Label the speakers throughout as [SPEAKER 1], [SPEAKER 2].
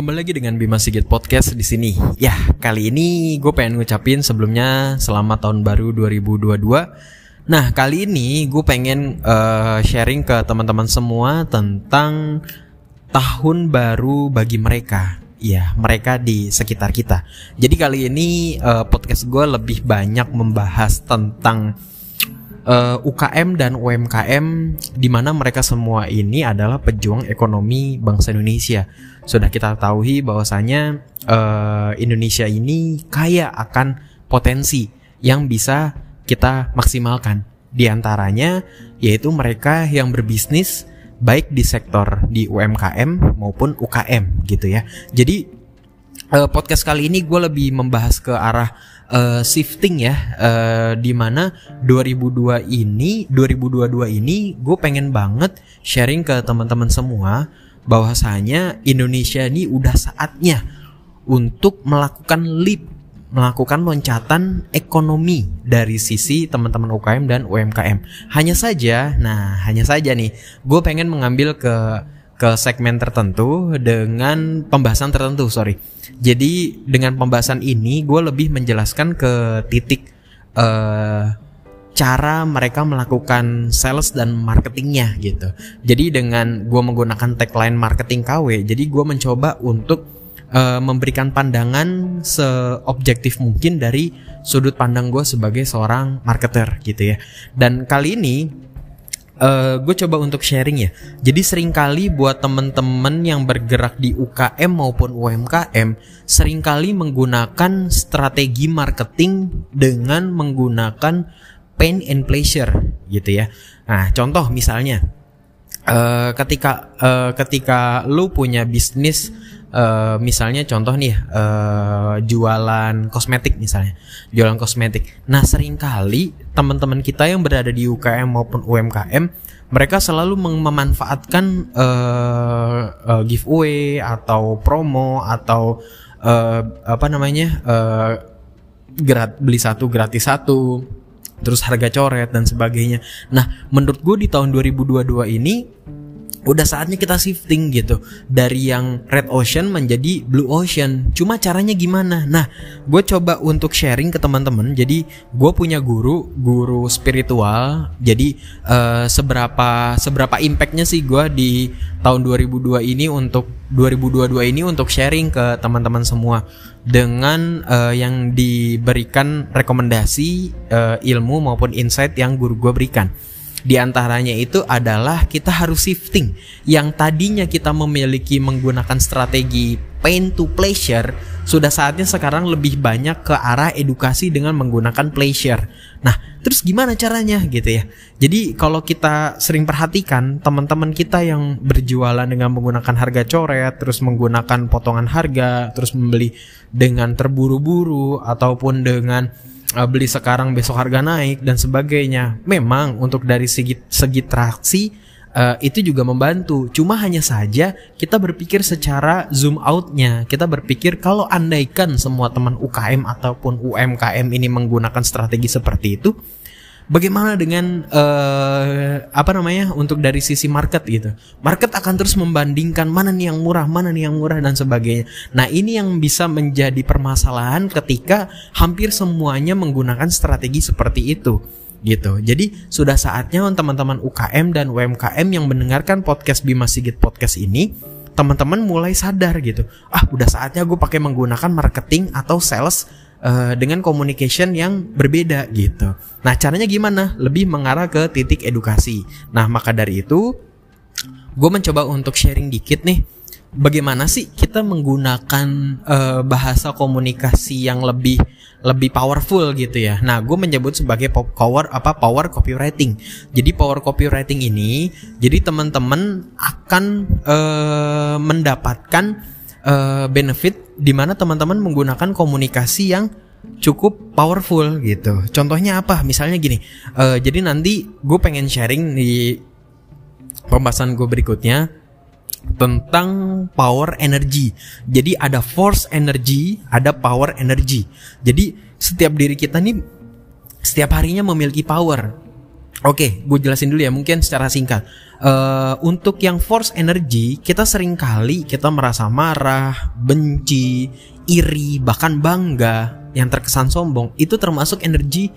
[SPEAKER 1] Kembali lagi dengan Bima Sigit Podcast di sini. Ya, kali ini gue pengen ngucapin sebelumnya selamat tahun baru 2022. Nah, kali ini gue pengen uh, sharing ke teman-teman semua tentang tahun baru bagi mereka. Ya, mereka di sekitar kita. Jadi kali ini uh, podcast gue lebih banyak membahas tentang uh, eh, UKM dan UMKM di mana mereka semua ini adalah pejuang ekonomi bangsa Indonesia. Sudah kita ketahui bahwasanya uh, Indonesia ini kaya akan potensi yang bisa kita maksimalkan. Di antaranya yaitu mereka yang berbisnis baik di sektor di UMKM maupun UKM gitu ya. Jadi uh, podcast kali ini gue lebih membahas ke arah uh, shifting ya uh, di mana 2002 ini 2022 ini gue pengen banget sharing ke teman-teman semua bahwasanya Indonesia ini udah saatnya untuk melakukan leap melakukan loncatan ekonomi dari sisi teman-teman UKM dan UMKM. Hanya saja, nah hanya saja nih, gue pengen mengambil ke ke segmen tertentu dengan pembahasan tertentu, sorry. Jadi dengan pembahasan ini gue lebih menjelaskan ke titik uh, cara mereka melakukan sales dan marketingnya gitu. Jadi dengan gue menggunakan tagline marketing KW, jadi gue mencoba untuk uh, memberikan pandangan seobjektif mungkin dari sudut pandang gue sebagai seorang marketer gitu ya. Dan kali ini uh, eh, gue coba untuk sharing ya. Jadi sering kali buat temen-temen yang bergerak di UKM maupun UMKM, sering kali menggunakan strategi marketing dengan menggunakan pain and pleasure gitu ya. Nah contoh misalnya, uh, ketika uh, ketika lu punya bisnis uh, misalnya contoh nih uh, jualan kosmetik misalnya. Jualan kosmetik. Nah sering kali teman-teman kita yang berada di UKM maupun UMKM mereka selalu memanfaatkan uh, uh, giveaway atau promo atau uh, apa namanya uh, grat beli satu gratis satu terus harga coret dan sebagainya. Nah menurut gue di tahun 2022 ini udah saatnya kita shifting gitu. Dari yang red ocean menjadi blue ocean. Cuma caranya gimana? Nah gue coba untuk sharing ke teman-teman. Jadi gue punya guru guru spiritual. Jadi uh, seberapa seberapa impactnya sih gue di tahun 2002 ini untuk 2022 ini untuk sharing ke teman-teman semua. Dengan uh, yang diberikan rekomendasi uh, ilmu maupun insight yang guru gue berikan di antaranya itu adalah kita harus shifting yang tadinya kita memiliki menggunakan strategi pain to pleasure sudah saatnya sekarang lebih banyak ke arah edukasi dengan menggunakan pleasure. Nah, terus gimana caranya gitu ya? Jadi kalau kita sering perhatikan teman-teman kita yang berjualan dengan menggunakan harga coret, terus menggunakan potongan harga, terus membeli dengan terburu-buru ataupun dengan uh, beli sekarang besok harga naik dan sebagainya. Memang untuk dari segi segi traksi uh, itu juga membantu. Cuma hanya saja kita berpikir secara zoom outnya. Kita berpikir kalau andaikan semua teman UKM ataupun UMKM ini menggunakan strategi seperti itu, bagaimana dengan uh, apa namanya untuk dari sisi market gitu. Market akan terus membandingkan mana nih yang murah mana nih yang murah dan sebagainya. Nah ini yang bisa menjadi permasalahan ketika hampir semuanya menggunakan strategi seperti itu gitu. Jadi sudah saatnya teman-teman UKM dan UMKM yang mendengarkan podcast Bima Sigit podcast ini teman-teman mulai sadar gitu ah udah saatnya gue pakai menggunakan marketing atau sales uh, dengan communication yang berbeda gitu. Nah, caranya gimana? Lebih mengarah ke titik edukasi. Nah, maka dari itu gue mencoba untuk sharing dikit nih bagaimana sih kita menggunakan uh, bahasa komunikasi yang lebih lebih powerful gitu ya. Nah, gue menyebut sebagai power apa power copywriting. Jadi power copywriting ini, jadi teman-teman akan uh, mendapatkan uh, benefit di mana teman-teman menggunakan komunikasi yang cukup powerful gitu. Contohnya apa? Misalnya gini, uh, jadi nanti gue pengen sharing di pembahasan gue berikutnya tentang power energy. Jadi ada force energy, ada power energy. Jadi setiap diri kita nih setiap harinya memiliki power. Oke, gue jelasin dulu ya, mungkin secara singkat. Uh, untuk yang force energy, kita sering kali kita merasa marah, benci, iri, bahkan bangga, yang terkesan sombong, itu termasuk energi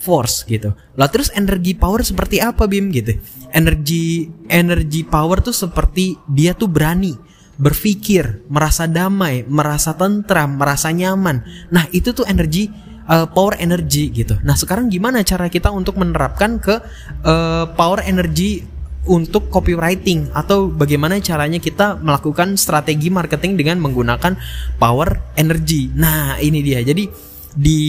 [SPEAKER 1] force gitu. Lah terus energi power seperti apa Bim gitu? Energi energi power tuh seperti dia tuh berani, berpikir, merasa damai, merasa tentram, merasa nyaman. Nah, itu tuh energi uh, power energy gitu. Nah, sekarang gimana cara kita untuk menerapkan ke uh, power energy untuk copywriting atau bagaimana caranya kita melakukan strategi marketing dengan menggunakan power energy. Nah, ini dia. Jadi di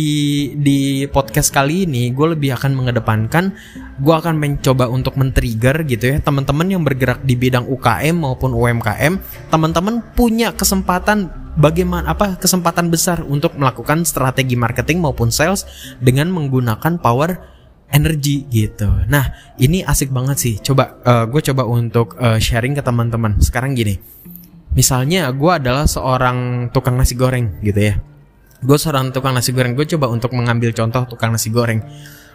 [SPEAKER 1] di podcast kali ini gue lebih akan mengedepankan gue akan mencoba untuk men-trigger gitu ya teman-teman yang bergerak di bidang UKM maupun UMKM teman-teman punya kesempatan bagaimana apa kesempatan besar untuk melakukan strategi marketing maupun sales dengan menggunakan power energy gitu. Nah ini asik banget sih. Coba uh, gue coba untuk uh, sharing ke teman-teman. Sekarang gini, misalnya gue adalah seorang tukang nasi goreng gitu ya. Gue seorang tukang nasi goreng. Gue coba untuk mengambil contoh tukang nasi goreng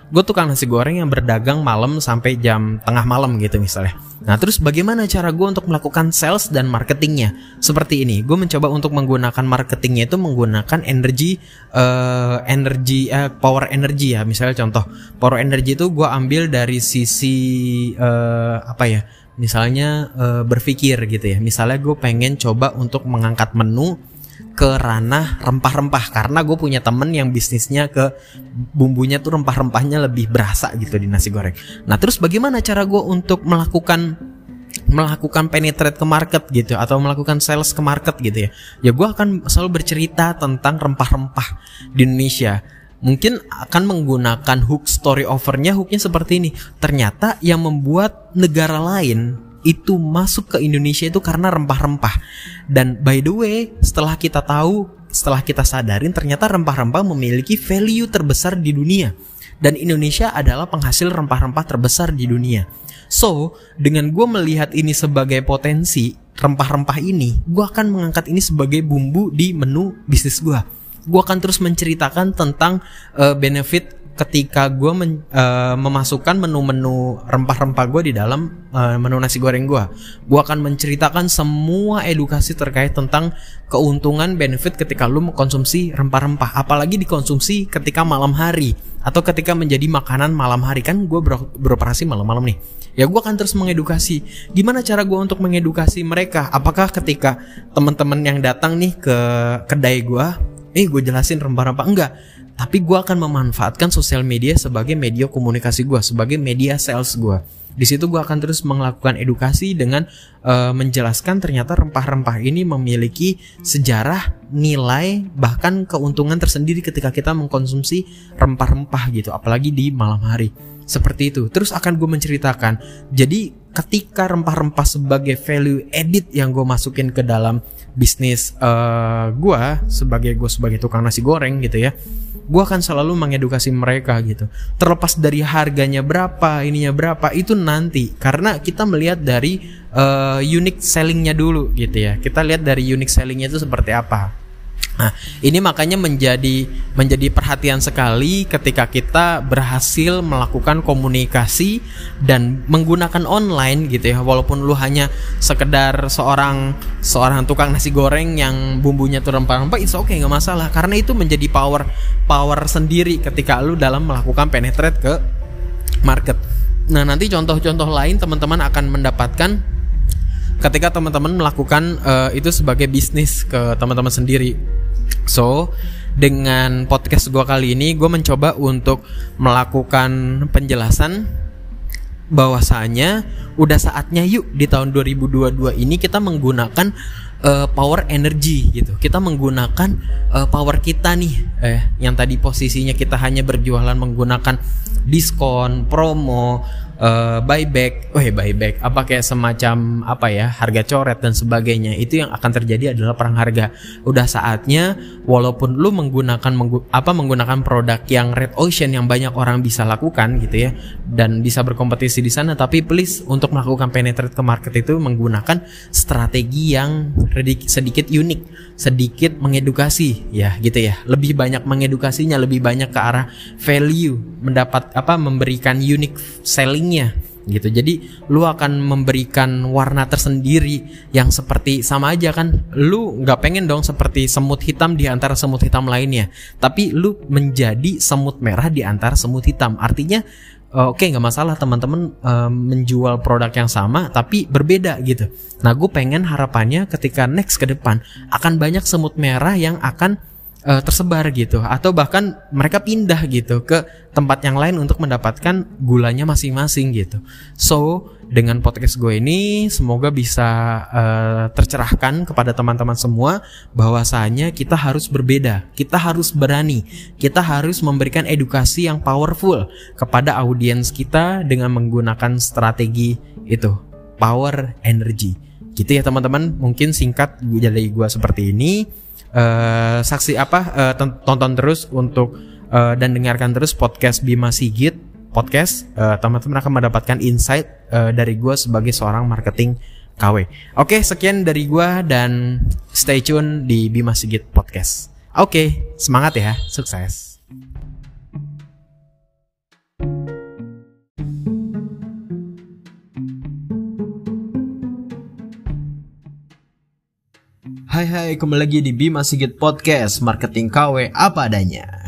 [SPEAKER 1] gue tukang nasi goreng yang berdagang malam sampai jam tengah malam gitu misalnya. Nah terus bagaimana cara gue untuk melakukan sales dan marketingnya? Seperti ini, gue mencoba untuk menggunakan marketingnya itu menggunakan energi, uh, energi, uh, power energy ya. Misalnya contoh, power energy itu gue ambil dari sisi uh, apa ya? Misalnya uh, berpikir gitu ya. Misalnya gue pengen coba untuk mengangkat menu ke ranah rempah-rempah. Karena gue punya temen yang bisnisnya ke bumbunya tuh rempah-rempahnya lebih berasa gitu di nasi goreng. Nah terus bagaimana cara gue untuk melakukan melakukan penetrate ke market gitu atau melakukan sales ke market gitu ya? Ya gue akan selalu bercerita tentang rempah-rempah di Indonesia. Mungkin akan menggunakan hook story overnya hooknya seperti ini. Ternyata yang membuat negara lain itu masuk ke Indonesia itu karena rempah-rempah. Dan by the way, setelah kita tahu, setelah kita sadarin ternyata rempah-rempah memiliki value terbesar di dunia. Dan Indonesia adalah penghasil rempah-rempah terbesar di dunia. So, dengan gue melihat ini sebagai potensi rempah-rempah ini, gue akan mengangkat ini sebagai bumbu di menu bisnis gue. Gue akan terus menceritakan tentang uh, benefit ketika gue men, uh, memasukkan menu-menu rempah-rempah gue di dalam uh, menu nasi goreng gue, gue akan menceritakan semua edukasi terkait tentang keuntungan benefit ketika lu mengkonsumsi rempah-rempah, apalagi dikonsumsi ketika malam hari atau ketika menjadi makanan malam hari kan gue ber beroperasi malam-malam nih. Ya gue akan terus mengedukasi. Gimana cara gue untuk mengedukasi mereka? Apakah ketika teman-teman yang datang nih ke kedai gue, eh gue jelasin rempah-rempah enggak? Tapi gue akan memanfaatkan sosial media sebagai media komunikasi gue, sebagai media sales gue. Di situ gue akan terus melakukan edukasi dengan uh, menjelaskan ternyata rempah-rempah ini memiliki sejarah, nilai, bahkan keuntungan tersendiri ketika kita mengkonsumsi rempah-rempah gitu, apalagi di malam hari. Seperti itu. Terus akan gue menceritakan. Jadi ketika rempah-rempah sebagai value edit yang gue masukin ke dalam bisnis uh, eh, gue sebagai gue sebagai tukang nasi goreng gitu ya gue akan selalu mengedukasi mereka gitu. Terlepas dari harganya berapa ininya berapa itu nanti. Karena kita melihat dari uh, unique sellingnya dulu gitu ya. Kita lihat dari unique sellingnya itu seperti apa Nah, ini makanya menjadi menjadi perhatian sekali ketika kita berhasil melakukan komunikasi dan menggunakan online gitu ya. Walaupun lu hanya sekedar seorang seorang tukang nasi goreng yang bumbunya tuh rempah-rempah, oke okay, nggak masalah karena itu menjadi power power sendiri ketika lu dalam melakukan penetrate ke market. Nah, nanti contoh-contoh lain teman-teman akan mendapatkan ketika teman-teman melakukan uh, itu sebagai bisnis ke teman-teman sendiri So, dengan podcast gue kali ini, gue mencoba untuk melakukan penjelasan bahwasanya udah saatnya yuk di tahun 2022 ini kita menggunakan uh, power energy gitu. Kita menggunakan uh, power kita nih eh yang tadi posisinya kita hanya berjualan menggunakan diskon, promo, uh, buyback, oh buyback, apa kayak semacam apa ya harga coret dan sebagainya itu yang akan terjadi adalah perang harga. Udah saatnya walaupun lu menggunakan menggu, apa menggunakan produk yang red ocean yang banyak orang bisa lakukan gitu ya dan bisa berkompetisi di sana, tapi please untuk melakukan penetrate ke market itu menggunakan strategi yang sedikit unik, sedikit mengedukasi ya gitu ya. Lebih banyak mengedukasinya, lebih banyak ke arah value, mendapat apa memberikan unique gitu. Jadi lu akan memberikan warna tersendiri yang seperti sama aja kan. Lu nggak pengen dong seperti semut hitam di antara semut hitam lainnya, tapi lu menjadi semut merah di antara semut hitam. Artinya uh, oke okay, nggak masalah teman-teman uh, menjual produk yang sama tapi berbeda gitu. Nah gue pengen harapannya ketika next ke depan akan banyak semut merah yang akan uh, tersebar gitu atau bahkan mereka pindah gitu ke tempat yang lain untuk mendapatkan gulanya masing-masing gitu. So dengan podcast gue ini semoga bisa uh, tercerahkan kepada teman-teman semua bahwasanya kita harus berbeda, kita harus berani, kita harus memberikan edukasi yang powerful kepada audiens kita dengan menggunakan strategi itu power energy. Gitu ya teman-teman, mungkin singkat dari gue seperti ini uh, saksi apa uh, tonton terus untuk uh, dan dengarkan terus podcast Bima Sigit podcast uh, teman-teman akan mendapatkan insight uh, dari gue sebagai seorang marketing KW. Oke, sekian dari gue dan stay tune di Bima Sigit podcast. Oke, semangat ya, sukses. Hai, kembali lagi di Bima Sigit Podcast Marketing KW apa adanya.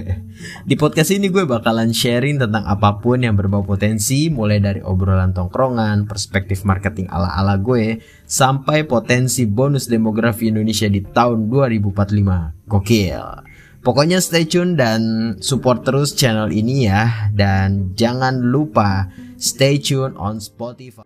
[SPEAKER 1] Di podcast ini gue bakalan sharing tentang apa pun yang berbau potensi Mulai dari obrolan tongkrongan, perspektif marketing ala-ala gue Sampai potensi bonus demografi Indonesia di tahun 2045 Gokil. Pokoknya stay tune dan support terus channel ini ya Dan jangan lupa stay tune on Spotify